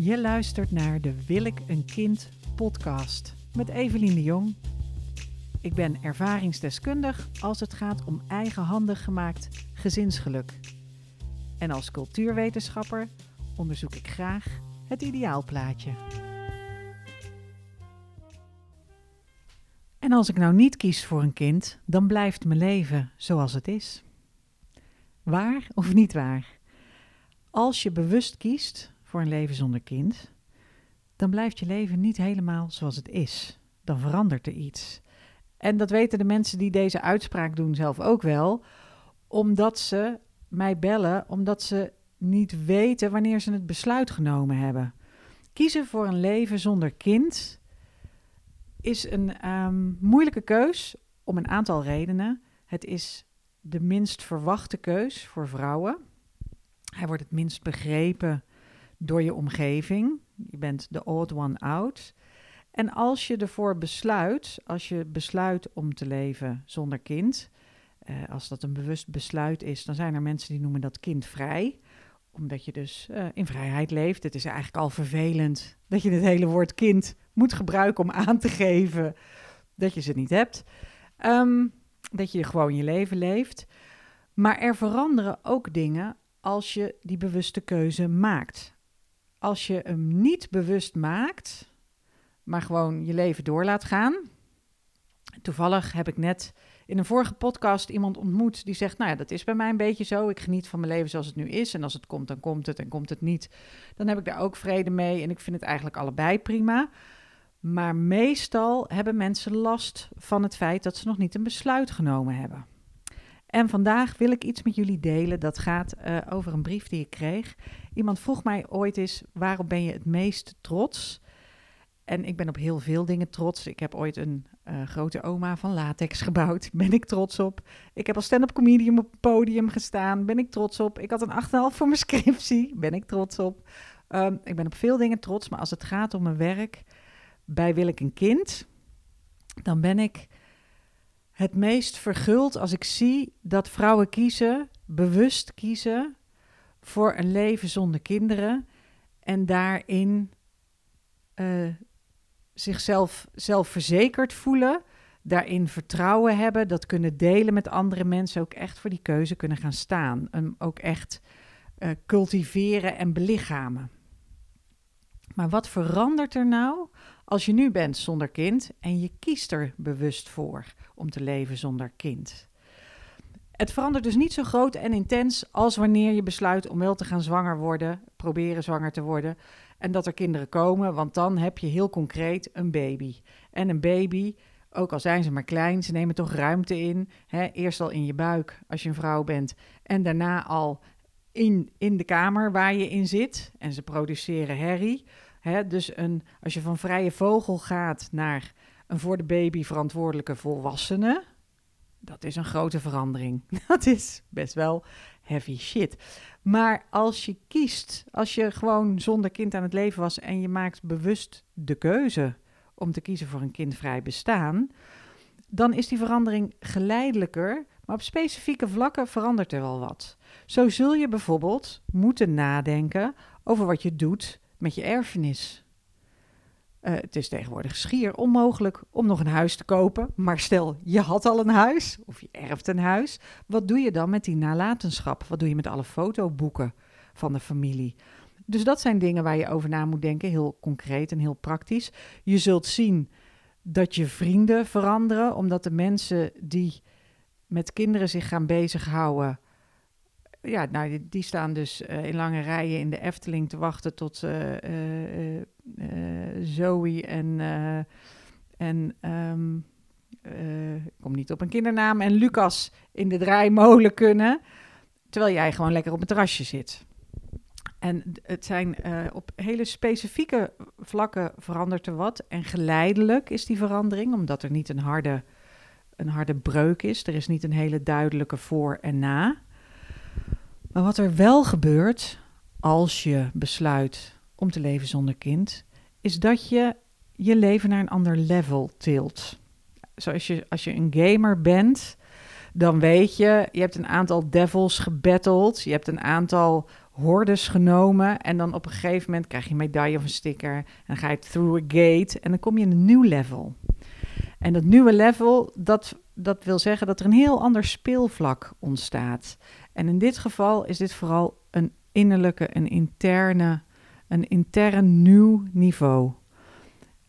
Je luistert naar de Wil ik een kind podcast met Evelien de Jong. Ik ben ervaringsdeskundig als het gaat om eigenhandig gemaakt gezinsgeluk. En als cultuurwetenschapper onderzoek ik graag het ideaalplaatje. En als ik nou niet kies voor een kind, dan blijft mijn leven zoals het is. Waar of niet waar? Als je bewust kiest voor een leven zonder kind, dan blijft je leven niet helemaal zoals het is. Dan verandert er iets. En dat weten de mensen die deze uitspraak doen zelf ook wel, omdat ze mij bellen, omdat ze niet weten wanneer ze het besluit genomen hebben. Kiezen voor een leven zonder kind is een um, moeilijke keus om een aantal redenen. Het is de minst verwachte keus voor vrouwen. Hij wordt het minst begrepen door je omgeving. Je bent de odd one out. En als je ervoor besluit, als je besluit om te leven zonder kind, eh, als dat een bewust besluit is, dan zijn er mensen die noemen dat kindvrij omdat je dus uh, in vrijheid leeft. Het is eigenlijk al vervelend dat je het hele woord kind moet gebruiken om aan te geven dat je ze niet hebt. Um, dat je gewoon je leven leeft. Maar er veranderen ook dingen als je die bewuste keuze maakt. Als je hem niet bewust maakt, maar gewoon je leven door laat gaan. Toevallig heb ik net in een vorige podcast iemand ontmoet die zegt: Nou ja, dat is bij mij een beetje zo. Ik geniet van mijn leven zoals het nu is. En als het komt, dan komt het. En komt het niet, dan heb ik daar ook vrede mee. En ik vind het eigenlijk allebei prima. Maar meestal hebben mensen last van het feit dat ze nog niet een besluit genomen hebben. En vandaag wil ik iets met jullie delen. Dat gaat uh, over een brief die ik kreeg. Iemand vroeg mij ooit eens: waarop ben je het meest trots? En ik ben op heel veel dingen trots. Ik heb ooit een uh, grote oma van latex gebouwd. Ben ik trots op. Ik heb als stand-up comedian op het podium gestaan. Ben ik trots op. Ik had een 8,5 voor mijn scriptie. Ben ik trots op. Um, ik ben op veel dingen trots. Maar als het gaat om mijn werk, bij Wil ik een kind, dan ben ik het meest verguld als ik zie dat vrouwen kiezen, bewust kiezen voor een leven zonder kinderen en daarin uh, zichzelf zelfverzekerd voelen, daarin vertrouwen hebben, dat kunnen delen met andere mensen, ook echt voor die keuze kunnen gaan staan. En ook echt uh, cultiveren en belichamen. Maar wat verandert er nou als je nu bent zonder kind en je kiest er bewust voor om te leven zonder kind? Het verandert dus niet zo groot en intens als wanneer je besluit om wel te gaan zwanger worden, proberen zwanger te worden en dat er kinderen komen, want dan heb je heel concreet een baby. En een baby, ook al zijn ze maar klein, ze nemen toch ruimte in. Hè? Eerst al in je buik als je een vrouw bent en daarna al in, in de kamer waar je in zit. En ze produceren herrie. Hè? Dus een, als je van vrije vogel gaat naar een voor de baby verantwoordelijke volwassene, dat is een grote verandering. Dat is best wel heavy shit. Maar als je kiest, als je gewoon zonder kind aan het leven was en je maakt bewust de keuze om te kiezen voor een kindvrij bestaan, dan is die verandering geleidelijker, maar op specifieke vlakken verandert er wel wat. Zo zul je bijvoorbeeld moeten nadenken over wat je doet met je erfenis. Uh, het is tegenwoordig schier onmogelijk om nog een huis te kopen. Maar stel, je had al een huis of je erft een huis. Wat doe je dan met die nalatenschap? Wat doe je met alle fotoboeken van de familie? Dus dat zijn dingen waar je over na moet denken, heel concreet en heel praktisch. Je zult zien dat je vrienden veranderen, omdat de mensen die met kinderen zich gaan bezighouden, ja, nou, die, staan dus uh, in lange rijen in de Efteling te wachten tot uh, uh, Zoe en, en um, ik kom niet op een kindernaam, en Lucas in de draaimolen kunnen, terwijl jij gewoon lekker op een terrasje zit. En het zijn op hele specifieke vlakken verandert er wat. En geleidelijk is die verandering, omdat er niet een harde, een harde breuk is. Er is niet een hele duidelijke voor en na. Maar wat er wel gebeurt als je besluit om te leven zonder kind, is dat je je leven naar een ander level tilt. Zoals je, als je een gamer bent, dan weet je, je hebt een aantal devils gebatteld, je hebt een aantal hordes genomen. En dan op een gegeven moment krijg je een medaille of een sticker. En dan ga je through a gate en dan kom je in een nieuw level. En dat nieuwe level, dat, dat wil zeggen dat er een heel ander speelvlak ontstaat. En in dit geval is dit vooral een innerlijke, een interne, een intern nieuw niveau.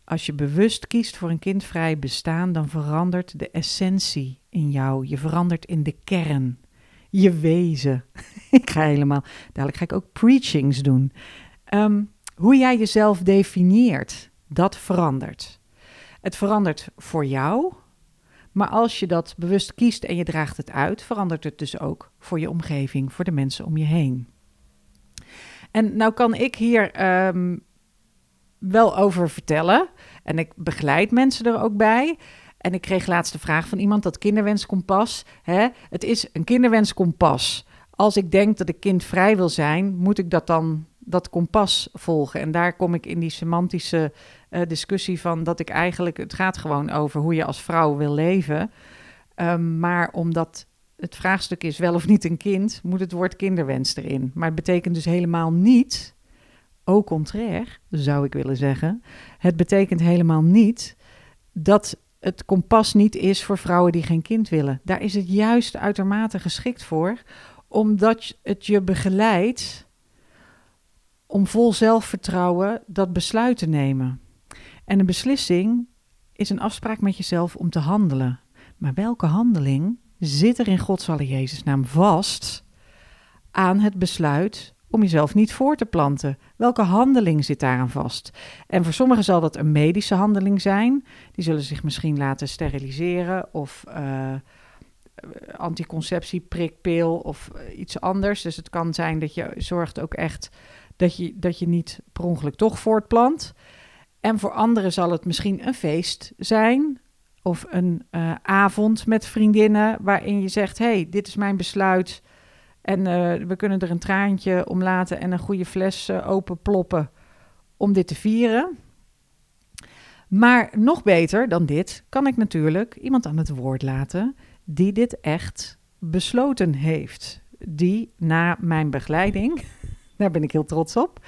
Als je bewust kiest voor een kindvrij bestaan, dan verandert de essentie in jou. Je verandert in de kern, je wezen. ik ga helemaal, dadelijk ga ik ook preachings doen. Ehm, hoe jij jezelf definieert, dat verandert. Het verandert voor jou, maar als je dat bewust kiest en je draagt het uit, verandert het dus ook voor je omgeving, voor de mensen om je heen. En nou kan ik hier ehm, wel over vertellen. En ik begeleid mensen er ook bij. En ik kreeg laatst de vraag van iemand, dat kinderwenskompas. Hè? Het is een kinderwenskompas. Als ik denk dat ik kindvrij wil zijn, moet ik dat dan, dat kompas volgen. En daar kom ik in die semantische uh, discussie van dat ik eigenlijk, het gaat gewoon over hoe je als vrouw wil leven. Um, maar omdat het vraagstuk is wel of niet een kind, moet het woord kinderwens erin. Maar het betekent dus helemaal niet, au contraire, zou ik willen zeggen. Het betekent helemaal niet dat het kompas niet is voor vrouwen die geen kind willen. Daar is het juist uitermate geschikt voor, omdat het je begeleidt om vol zelfvertrouwen dat besluit te nemen. En een beslissing is een afspraak met jezelf om te handelen. Maar welke handeling zit er in Gods alle Jezus naam vast aan het besluit om jezelf niet voor te planten? Welke handeling zit daaraan vast? En voor sommigen zal dat een medische handeling zijn. Die zullen zich misschien laten steriliseren of uh, anticonceptie, prikpil of eh, iets anders. Dus het kan zijn dat je zorgt ook echt dat je, dat je niet per ongeluk toch voortplant. En voor anderen zal het misschien een feest zijn of een uh, avond met vriendinnen waarin je zegt: hey, dit is mijn besluit. En uh, we kunnen er een traantje om laten en een goede fles uh, open ploppen om dit te vieren. Maar nog beter dan dit kan ik natuurlijk iemand aan het woord laten die dit echt besloten heeft. Die na mijn begeleiding, daar ben ik heel trots op,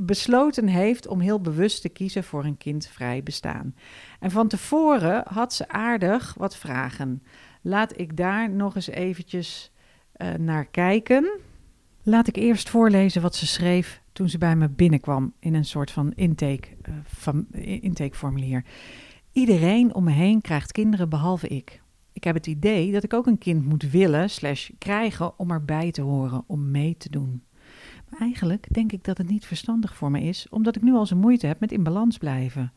besloten heeft om heel bewust te kiezen voor een kindvrij bestaan. En van tevoren had ze aardig wat vragen. Laat ik daar nog eens eventjes uh, naar kijken. Laat ik eerst voorlezen wat ze schreef toen ze bij me binnenkwam in een soort van intake, uh, van, intakeformulier. Iedereen om me heen krijgt kinderen behalve ik. Ik heb het idee dat ik ook een kind moet willen slash krijgen om erbij te horen, om mee te doen. Eigenlijk denk ik dat het niet verstandig voor me is, omdat ik nu al zo moeite heb met in balans blijven.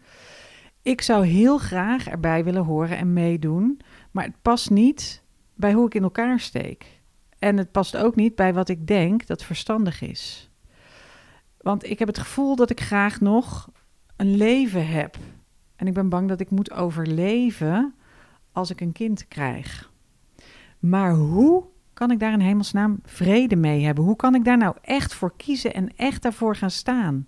Ik zou heel graag erbij willen horen en meedoen, maar het past niet bij hoe ik in elkaar steek. En het past ook niet bij wat ik denk dat verstandig is. Want ik heb het gevoel dat ik graag nog een leven heb. En ik ben bang dat ik moet overleven als ik een kind krijg. Maar hoe kan ik daar in hemelsnaam vrede mee hebben? Hoe kan ik daar nou echt voor kiezen en echt daarvoor gaan staan?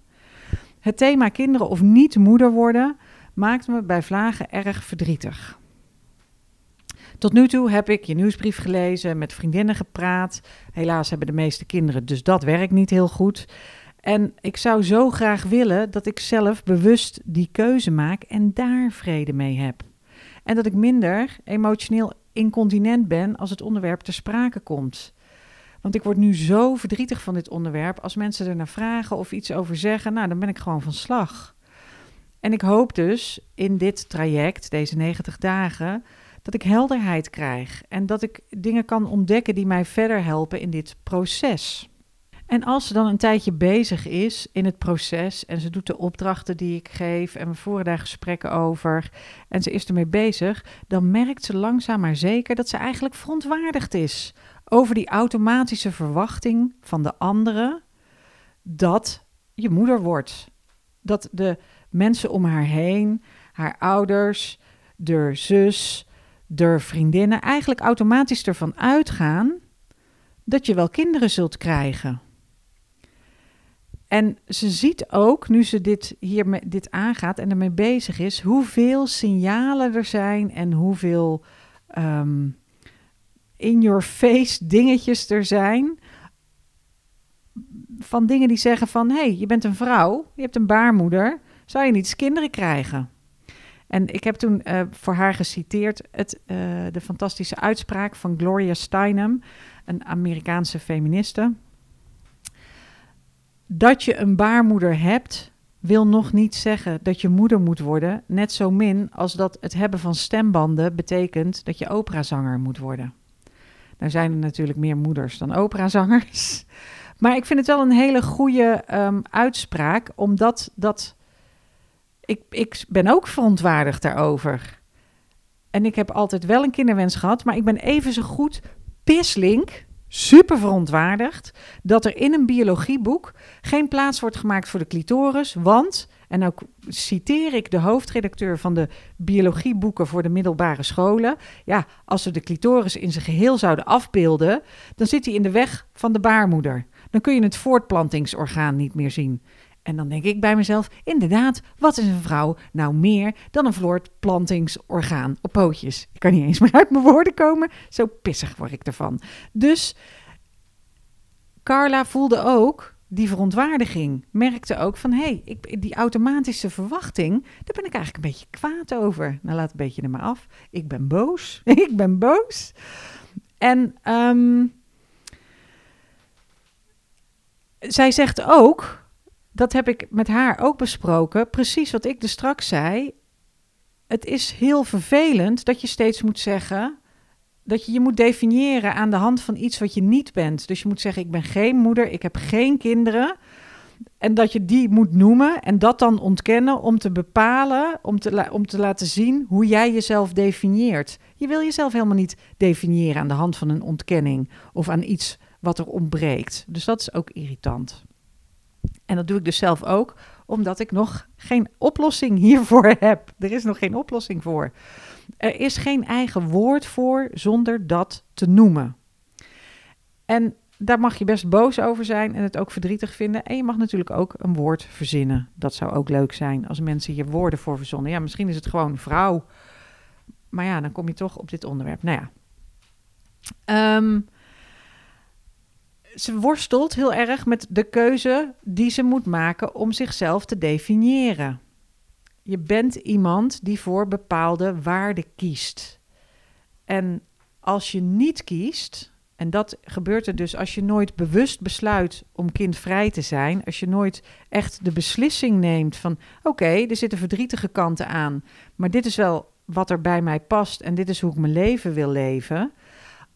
Het thema kinderen of niet moeder worden maakt me bij vlagen erg verdrietig. Tot nu toe heb ik je nieuwsbrief gelezen, met vriendinnen gepraat. Helaas hebben de meeste kinderen, dus dat werkt niet heel goed. En ik zou zo graag willen dat ik zelf bewust die keuze maak en daar vrede mee heb. En dat ik minder emotioneel incontinent ben als het onderwerp ter sprake komt. Want ik word nu zo verdrietig van dit onderwerp. Als mensen er naar vragen of iets over zeggen, nou, dan ben ik gewoon van slag. En ik hoop dus in dit traject, deze 90 dagen, dat ik helderheid krijg en dat ik dingen kan ontdekken die mij verder helpen in dit proces. En als ze dan een tijdje bezig is in het proces en ze doet de opdrachten die ik geef en we voeren daar gesprekken over en ze is ermee bezig, dan merkt ze langzaam maar zeker dat ze eigenlijk verontwaardigd is over die automatische verwachting van de anderen dat je moeder wordt. Dat de mensen om haar heen, haar ouders, de zus, de vriendinnen eigenlijk automatisch ervan uitgaan dat je wel kinderen zult krijgen. En ze ziet ook, nu ze dit, hier met, dit aangaat en ermee bezig is, hoeveel signalen er zijn en hoeveel um, in your face dingetjes er zijn van dingen die zeggen van... hé, hey, je bent een vrouw, je hebt een baarmoeder... zou je niet eens kinderen krijgen? En ik heb toen uh, voor haar geciteerd het, uh, de fantastische uitspraak van Gloria Steinem... een Amerikaanse feministe. Dat je een baarmoeder hebt wil nog niet zeggen dat je moeder moet worden, net zo min als dat het hebben van stembanden betekent dat je operazanger moet worden. Nou zijn er natuurlijk meer moeders dan operazangers. Maar ik vind het wel een hele goede um, uitspraak, omdat dat. Ik, ik ben ook verontwaardigd daarover. En ik heb altijd wel een kinderwens gehad, maar ik ben even zo goed pislink super verontwaardigd dat er in een biologieboek geen plaats wordt gemaakt voor de clitoris, want, en ook citeer ik de hoofdredacteur van de biologieboeken voor de middelbare scholen, ja, als we de clitoris in zijn geheel zouden afbeelden, dan zit hij in de weg van de baarmoeder. Dan kun je het voortplantingsorgaan niet meer zien. En dan denk ik bij mezelf, inderdaad, wat is een vrouw nou meer dan een voortplantingsorgaan op pootjes? Ik kan niet eens meer uit mijn woorden komen, zo pissig word ik ervan. Dus Carla voelde ook die verontwaardiging. Merkte ook van, hé, hey, die automatische verwachting, daar ben ik eigenlijk een beetje kwaad over. Nou, laat een beetje er maar af. Ik ben boos. ik ben boos. En um, zij zegt ook dat heb ik met haar ook besproken. Precies wat ik dus straks zei. Het is heel vervelend dat je steeds moet zeggen dat je je moet definiëren aan de hand van iets wat je niet bent. Dus je moet zeggen: ik ben geen moeder, ik heb geen kinderen. En dat je die moet noemen en dat dan ontkennen om te bepalen, om te, om te laten zien hoe jij jezelf definieert. Je wil jezelf helemaal niet definiëren aan de hand van een ontkenning of aan iets wat er ontbreekt. Dus dat is ook irritant. En dat doe ik dus zelf ook, omdat ik nog geen oplossing hiervoor heb. Er is nog geen oplossing voor. Er is geen eigen woord voor zonder dat te noemen. En daar mag je best boos over zijn en het ook verdrietig vinden. En je mag natuurlijk ook een woord verzinnen. Dat zou ook leuk zijn als mensen hier woorden voor verzonnen. Ja, misschien is het gewoon vrouw. Maar ja, dan kom je toch op dit onderwerp. Nou ja. Um, ze worstelt heel erg met de keuze die ze moet maken om zichzelf te definiëren. Je bent iemand die voor bepaalde waarden kiest. En als je niet kiest, en dat gebeurt er dus als je nooit bewust besluit om kindvrij te zijn, als je nooit echt de beslissing neemt van oké, er zitten verdrietige kanten aan, maar dit is wel wat er bij mij past en dit is hoe ik mijn leven wil leven.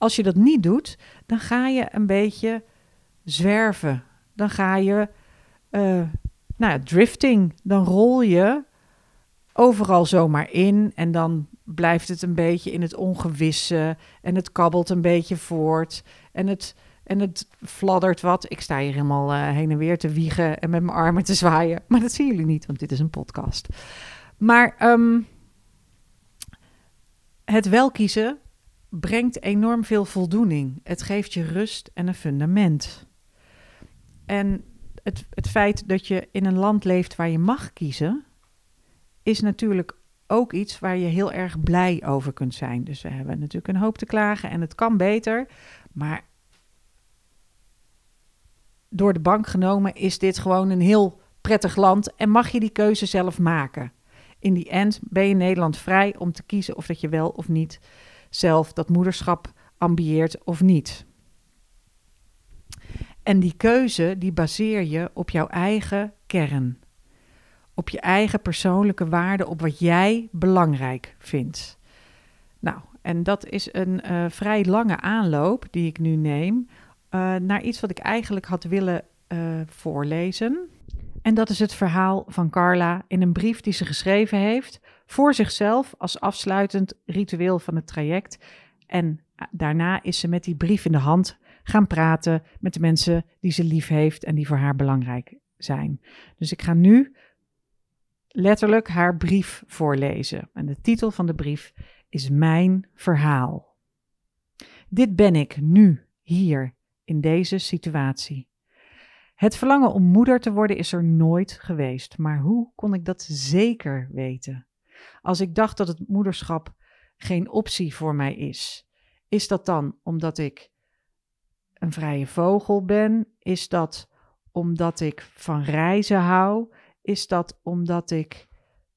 Als je dat niet doet, dan ga je een beetje zwerven. Dan ga je, uh, nou ja, drifting. Dan rol je overal zomaar in en dan blijft het een beetje in het ongewisse en het kabbelt een beetje voort en het, en het fladdert wat. Ik sta hier helemaal uh, heen en weer te wiegen en met mijn armen te zwaaien, maar dat zien jullie niet, want dit is een podcast. Maar um, het wel kiezen brengt enorm veel voldoening. Het geeft je rust en een fundament. En het, het feit dat je in een land leeft waar je mag kiezen, is natuurlijk ook iets waar je heel erg blij over kunt zijn. Dus we hebben natuurlijk een hoop te klagen en het kan beter. Maar door de bank genomen is dit gewoon een heel prettig land en mag je die keuze zelf maken. In die end ben je Nederland vrij om te kiezen of dat je wel of niet zelf dat moederschap ambieert of niet. En die keuze, die baseer je op jouw eigen kern. Op je eigen persoonlijke waarde, op wat jij belangrijk vindt. Nou, en dat is een uh, vrij lange aanloop die ik nu neem uh, naar iets wat ik eigenlijk had willen uh, voorlezen. En dat is het verhaal van Carla in een brief die ze geschreven heeft voor zichzelf als afsluitend ritueel van het traject. En daarna is ze met die brief in de hand gaan praten met de mensen die ze lief heeft en die voor haar belangrijk zijn. Dus ik ga nu letterlijk haar brief voorlezen. En de titel van de brief is Mijn verhaal. Dit ben ik nu, hier, in deze situatie. Het verlangen om moeder te worden is er nooit geweest, maar hoe kon ik dat zeker weten? Als ik dacht dat het moederschap geen optie voor mij is, is dat dan omdat ik een vrije vogel ben? Is dat omdat ik van reizen hou? Is dat omdat ik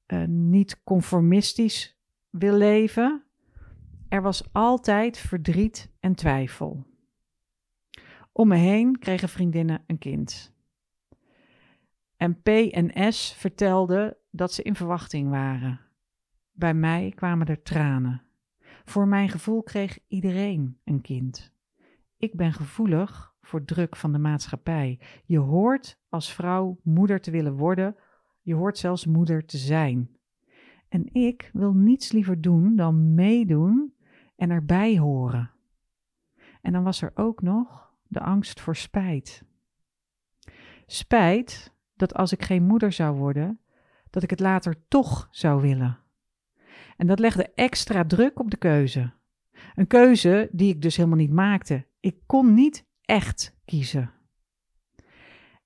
uh, niet conformistisch wil leven? Er was altijd verdriet en twijfel. Om me heen kregen vriendinnen een kind. En P en S vertelden dat ze in verwachting waren. Bij mij kwamen er tranen. Voor mijn gevoel kreeg iedereen een kind. Ik ben gevoelig voor druk van de maatschappij. Je hoort als vrouw moeder te willen worden, je hoort zelfs moeder te zijn. En ik wil niets liever doen dan meedoen en erbij horen. En dan was er ook nog de angst voor spijt. Spijt dat als ik geen moeder zou worden, dat ik het later toch zou willen. En dat legde extra druk op de keuze. Een keuze die ik dus helemaal niet maakte. Ik kon niet echt kiezen.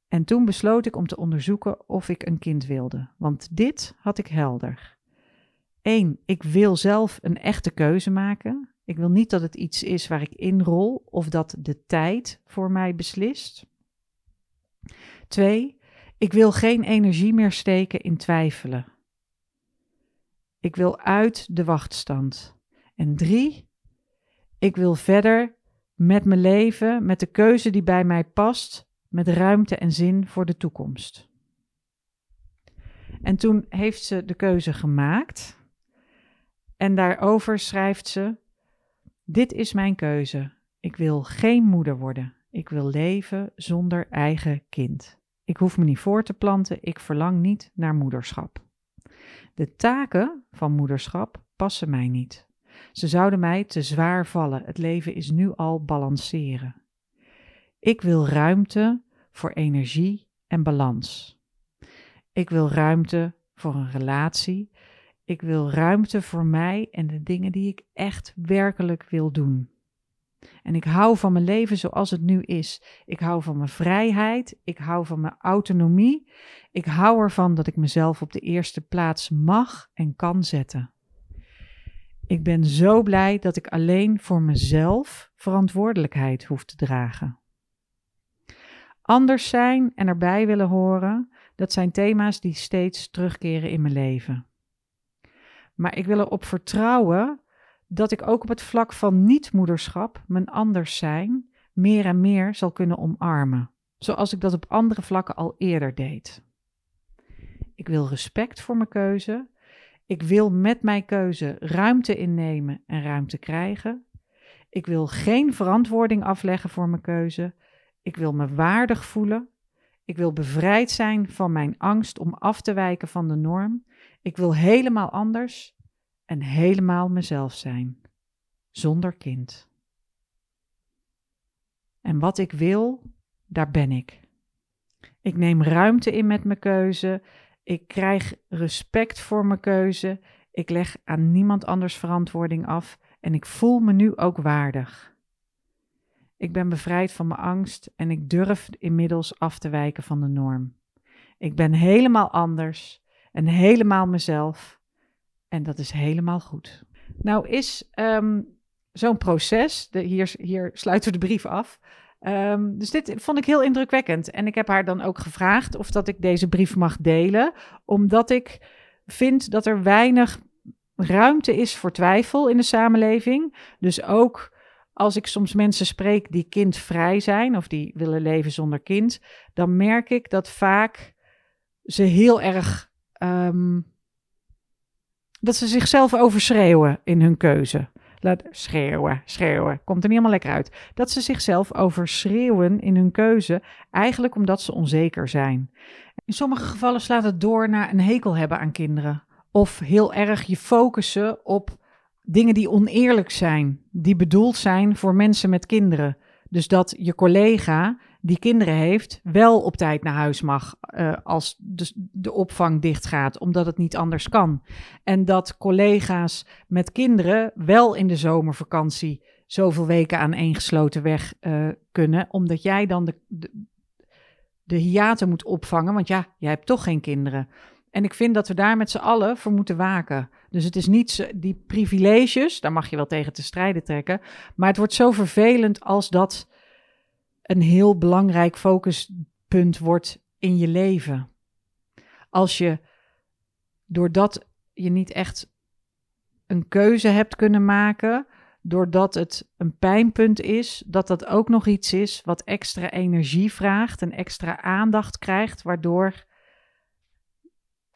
En toen besloot ik om te onderzoeken of ik een kind wilde, want dit had ik helder. Eén, ik wil zelf een echte keuze maken. Ik wil niet dat het iets is waar ik inrol of dat de tijd voor mij beslist. Twee, ik wil geen energie meer steken in twijfelen. Ik wil uit de wachtstand. En drie, ik wil verder met mijn leven, met de keuze die bij mij past, met ruimte en zin voor de toekomst. En toen heeft ze de keuze gemaakt. En daarover schrijft ze: Dit is mijn keuze. Ik wil geen moeder worden. Ik wil leven zonder eigen kind. Ik hoef me niet voor te planten. Ik verlang niet naar moederschap. De taken van moederschap passen mij niet. Ze zouden mij te zwaar vallen. Het leven is nu al balanceren. Ik wil ruimte voor energie en balans. Ik wil ruimte voor een relatie. Ik wil ruimte voor mij en de dingen die ik echt werkelijk wil doen. En ik hou van mijn leven zoals het nu is. Ik hou van mijn vrijheid. Ik hou van mijn autonomie. Ik hou ervan dat ik mezelf op de eerste plaats mag en kan zetten. Ik ben zo blij dat ik alleen voor mezelf verantwoordelijkheid hoef te dragen. Anders zijn en erbij willen horen, dat zijn thema's die steeds terugkeren in mijn leven. Maar ik wil erop vertrouwen dat ik ook op het vlak van niet-moederschap mijn anders zijn meer en meer zal kunnen omarmen, zoals ik dat op andere vlakken al eerder deed. Ik wil respect voor mijn keuze. Ik wil met mijn keuze ruimte innemen en ruimte krijgen. Ik wil geen verantwoording afleggen voor mijn keuze. Ik wil me waardig voelen. Ik wil bevrijd zijn van mijn angst om af te wijken van de norm. Ik wil helemaal anders en helemaal mezelf zijn, zonder kind. En wat ik wil, daar ben ik. Ik neem ruimte in met mijn keuze. Ik krijg respect voor mijn keuze. Ik leg aan niemand anders verantwoording af en ik voel me nu ook waardig. Ik ben bevrijd van mijn angst en ik durf inmiddels af te wijken van de norm. Ik ben helemaal anders en helemaal mezelf en dat is helemaal goed. Nou is um, zo'n proces, de, hier, hier sluiten we de brief af. Um, dus dit vond ik heel indrukwekkend. En ik heb haar dan ook gevraagd of dat ik deze brief mag delen, omdat ik vind dat er weinig ruimte is voor twijfel in de samenleving. Dus ook als ik soms mensen spreek die kindvrij zijn of die willen leven zonder kind, dan merk ik dat vaak ze heel erg um, dat ze zichzelf overschreeuwen in hun keuze. Laat schreeuwen, schreeuwen, komt er niet helemaal lekker uit. Dat ze zichzelf overschreeuwen in hun keuze, eigenlijk omdat ze onzeker zijn. In sommige gevallen slaat het door naar een hekel hebben aan kinderen. Of heel erg je focussen op dingen die oneerlijk zijn, die bedoeld zijn voor mensen met kinderen. Dus dat je collega die kinderen heeft, wel op tijd naar huis mag uh, als de, de opvang dichtgaat, omdat het niet anders kan. En dat collega's met kinderen wel in de zomervakantie zoveel weken aan één gesloten weg uh, kunnen, omdat jij dan de, de, de hiaten moet opvangen, want ja, jij hebt toch geen kinderen. En ik vind dat we daar met z'n allen voor moeten waken. Dus het is niet die privileges, daar mag je wel tegen te strijden trekken. Maar het wordt zo vervelend als dat een heel belangrijk focuspunt punt wordt in je leven. Als je, doordat je niet echt een keuze hebt kunnen maken, doordat het een pijnpunt is, dat dat ook nog iets is wat extra energie vraagt en extra aandacht krijgt, waardoor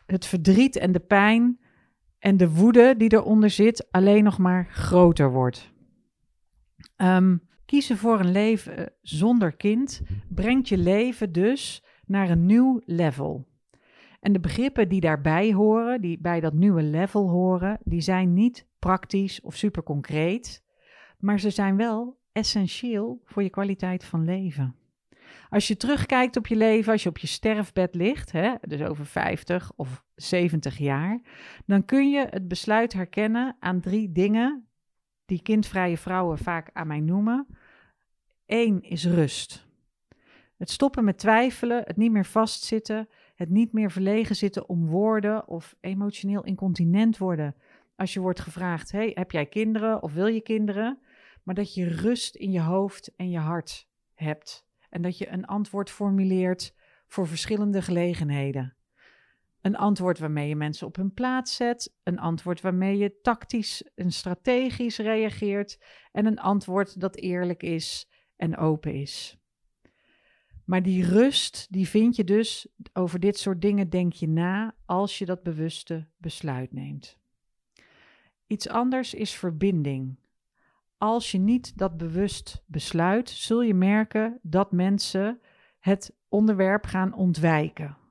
het verdriet en de pijn en de woede die eronder zit alleen nog maar groter wordt. Um, kiezen voor een leven zonder kind brengt je leven dus naar een nieuw level. En de begrippen die daarbij horen, die bij dat nieuwe level horen, die zijn niet praktisch of super concreet, maar ze zijn wel essentieel voor je kwaliteit van leven. Als je terugkijkt op je leven, als je op je sterfbed ligt, hè, dus over 50 of 70 jaar, dan kun je het besluit herkennen aan drie dingen die kindvrije vrouwen vaak aan mij noemen. Eén is rust. Het stoppen met twijfelen, het niet meer vastzitten, het niet meer verlegen zitten om woorden of emotioneel incontinent worden. Als je wordt gevraagd: hey, heb jij kinderen of wil je kinderen? Maar dat je rust in je hoofd en je hart hebt. En dat je een antwoord formuleert voor verschillende gelegenheden. Een antwoord waarmee je mensen op hun plaats zet. Een antwoord waarmee je tactisch en strategisch reageert. En een antwoord dat eerlijk is en open is. Maar die rust, die vind je dus, over dit soort dingen denk je na als je dat bewuste besluit neemt. Iets anders is verbinding. Als je niet dat bewust besluit, zul je merken dat mensen het onderwerp gaan ontwijken.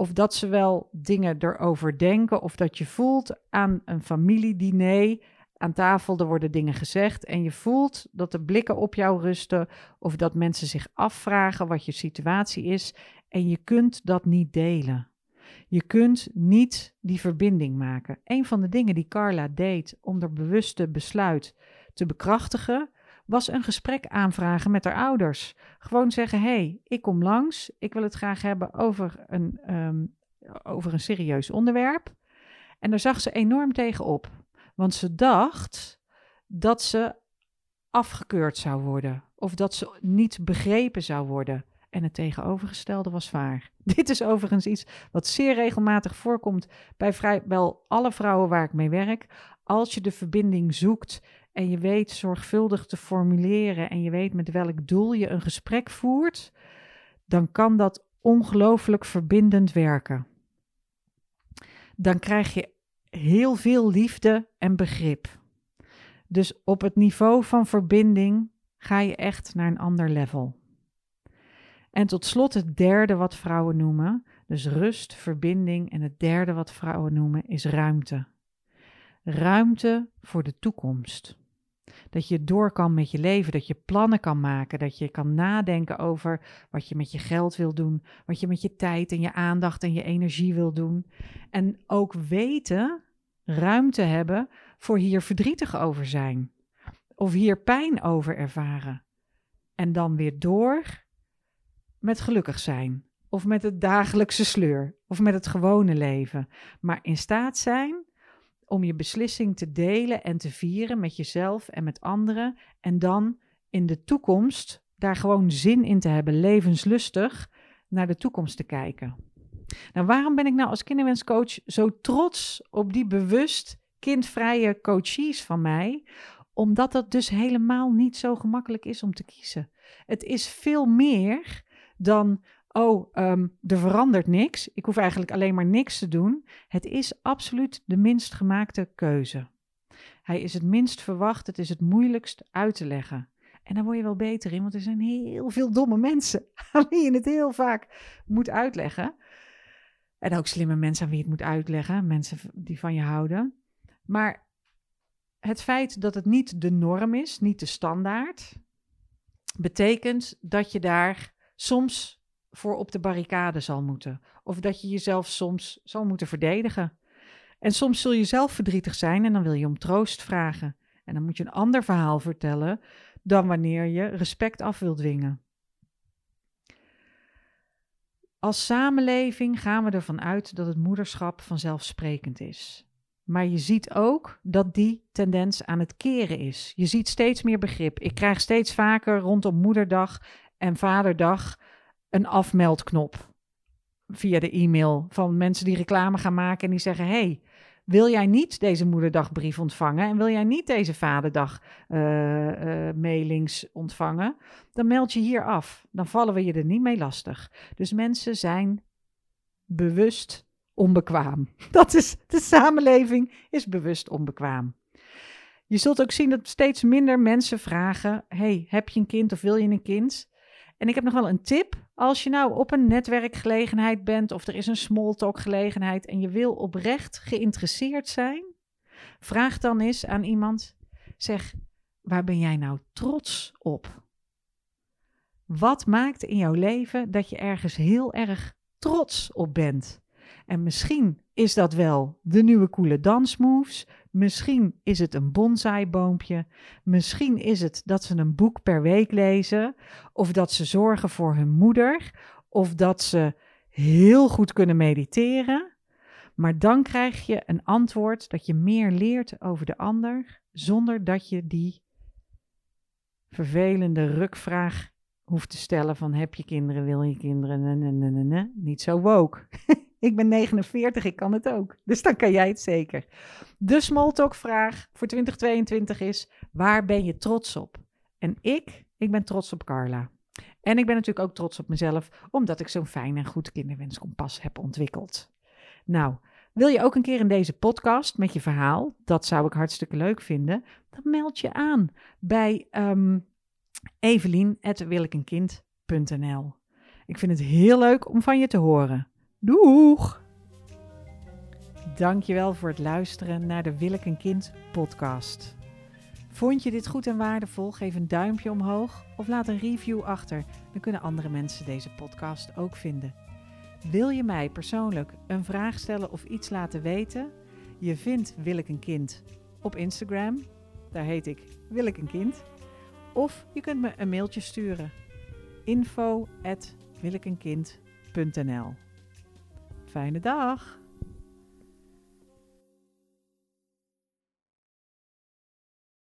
Of dat ze wel dingen erover denken, of dat je voelt aan een familiediner aan tafel, er worden dingen gezegd en je voelt dat de blikken op jou rusten of dat mensen zich afvragen wat je situatie is en je kunt dat niet delen. Je kunt niet die verbinding maken. Een van de dingen die Carla deed om haar bewuste besluit te bekrachtigen, was een gesprek aanvragen met haar ouders. Gewoon zeggen: hey, ik kom langs, ik wil het graag hebben over een, ehm, over een serieus onderwerp. En daar zag ze enorm tegen op. Want ze dacht dat ze afgekeurd zou worden of dat ze niet begrepen zou worden. En het tegenovergestelde was waar. Dit is overigens iets wat zeer regelmatig voorkomt bij vrijwel alle vrouwen waar ik mee werk. Als je de verbinding zoekt en je weet zorgvuldig te formuleren en je weet met welk doel je een gesprek voert, dan kan dat ongelooflijk verbindend werken. Dan krijg je heel veel liefde en begrip. Dus op het niveau van verbinding ga je echt naar een ander level. En tot slot het derde wat vrouwen noemen, dus rust, verbinding en het derde wat vrouwen noemen is ruimte. Ruimte voor de toekomst. Dat je door kan met je leven, dat je plannen kan maken, dat je kan nadenken over wat je met je geld wil doen, wat je met je tijd en je aandacht en je energie wil doen. En ook weten, ruimte hebben voor hier verdrietig over zijn of hier pijn over ervaren. En dan weer door met gelukkig zijn of met het dagelijkse sleur of met het gewone leven, maar in staat zijn om je beslissing te delen en te vieren met jezelf en met anderen. En dan in de toekomst daar gewoon zin in te hebben, levenslustig naar de toekomst te kijken. Nou, waarom ben ik nou als kinderwenscoach zo trots op die bewust kindvrije coaches van mij? Omdat dat dus helemaal niet zo gemakkelijk is om te kiezen. Het is veel meer dan oh, ehm, er verandert niks. Ik hoef eigenlijk alleen maar niks te doen. Het is absoluut de minst gemaakte keuze. Hij is het minst verwacht, het is het moeilijkst uit te leggen. En daar word je wel beter in, want er zijn heel veel domme mensen aan wie je het heel vaak moet uitleggen. En ook slimme mensen aan wie je het moet uitleggen, mensen die van je houden. Maar het feit dat het niet de norm is, niet de standaard, betekent dat je daar soms voor op de barricade zal moeten. Of dat je jezelf soms zal moeten verdedigen. En soms zul je zelf verdrietig zijn en dan wil je om troost vragen. En dan moet je een ander verhaal vertellen dan wanneer je respect af wilt dwingen. Als samenleving gaan we ervan uit dat het moederschap vanzelfsprekend is. Maar je ziet ook dat die tendens aan het keren is. Je ziet steeds meer begrip. Ik krijg steeds vaker rondom Moederdag en Vaderdag een afmeldknop via de e-mail van mensen die reclame gaan maken en die zeggen: hey, wil jij niet deze moederdagbrief ontvangen en wil jij niet deze vaderdag uh, uh, mailings ontvangen, dan meld je hier af. Dan vallen we je er niet mee lastig. Dus mensen zijn bewust onbekwaam. Dat is de samenleving is bewust onbekwaam. Je zult ook zien dat steeds minder mensen vragen: hey, heb je een kind of wil je een kind? En ik heb nog wel een tip. Als je nou op een netwerkgelegenheid bent of er is een smalltalk gelegenheid en je wil oprecht geïnteresseerd zijn, vraag dan eens aan iemand: zeg, waar ben jij nou trots op? Wat maakt in jouw leven dat je ergens heel erg trots op bent? En misschien is dat wel de nieuwe coole dansmoves. Misschien is het een bonsaiboompje. Misschien is het dat ze een boek per week lezen. Of dat ze zorgen voor hun moeder. Of dat ze heel goed kunnen mediteren. Maar dan krijg je een antwoord dat je meer leert over de ander. Zonder dat je die vervelende rukvraag hoeft te stellen van heb je kinderen, wil je kinderen, niet zo woke. Ik ben 49, ik kan het ook. Dus dan kan jij het zeker. De smalltalk vraag voor 2022 is, waar ben je trots op? En ik, ik ben trots op Carla. En ik ben natuurlijk ook trots op mezelf, omdat ik zo'n fijn en goed kinderwenskompas heb ontwikkeld. Nou, wil je ook een keer in deze podcast met je verhaal? Dat zou ik hartstikke leuk vinden. Dan meld je aan bij um, Ik vind het heel leuk om van je te horen. Doeg! Dankjewel voor het luisteren naar de Wil ik een kind podcast. Vond je dit goed en waardevol? Geef een duimpje omhoog of laat een review achter. Dan kunnen andere mensen deze podcast ook vinden. Wil je mij persoonlijk een vraag stellen of iets laten weten? Je vindt Wil ik een kind op Instagram. Daar heet ik Wil ik een kind. Of je kunt me een mailtje sturen. info@willekenkind.nl Fijne dag!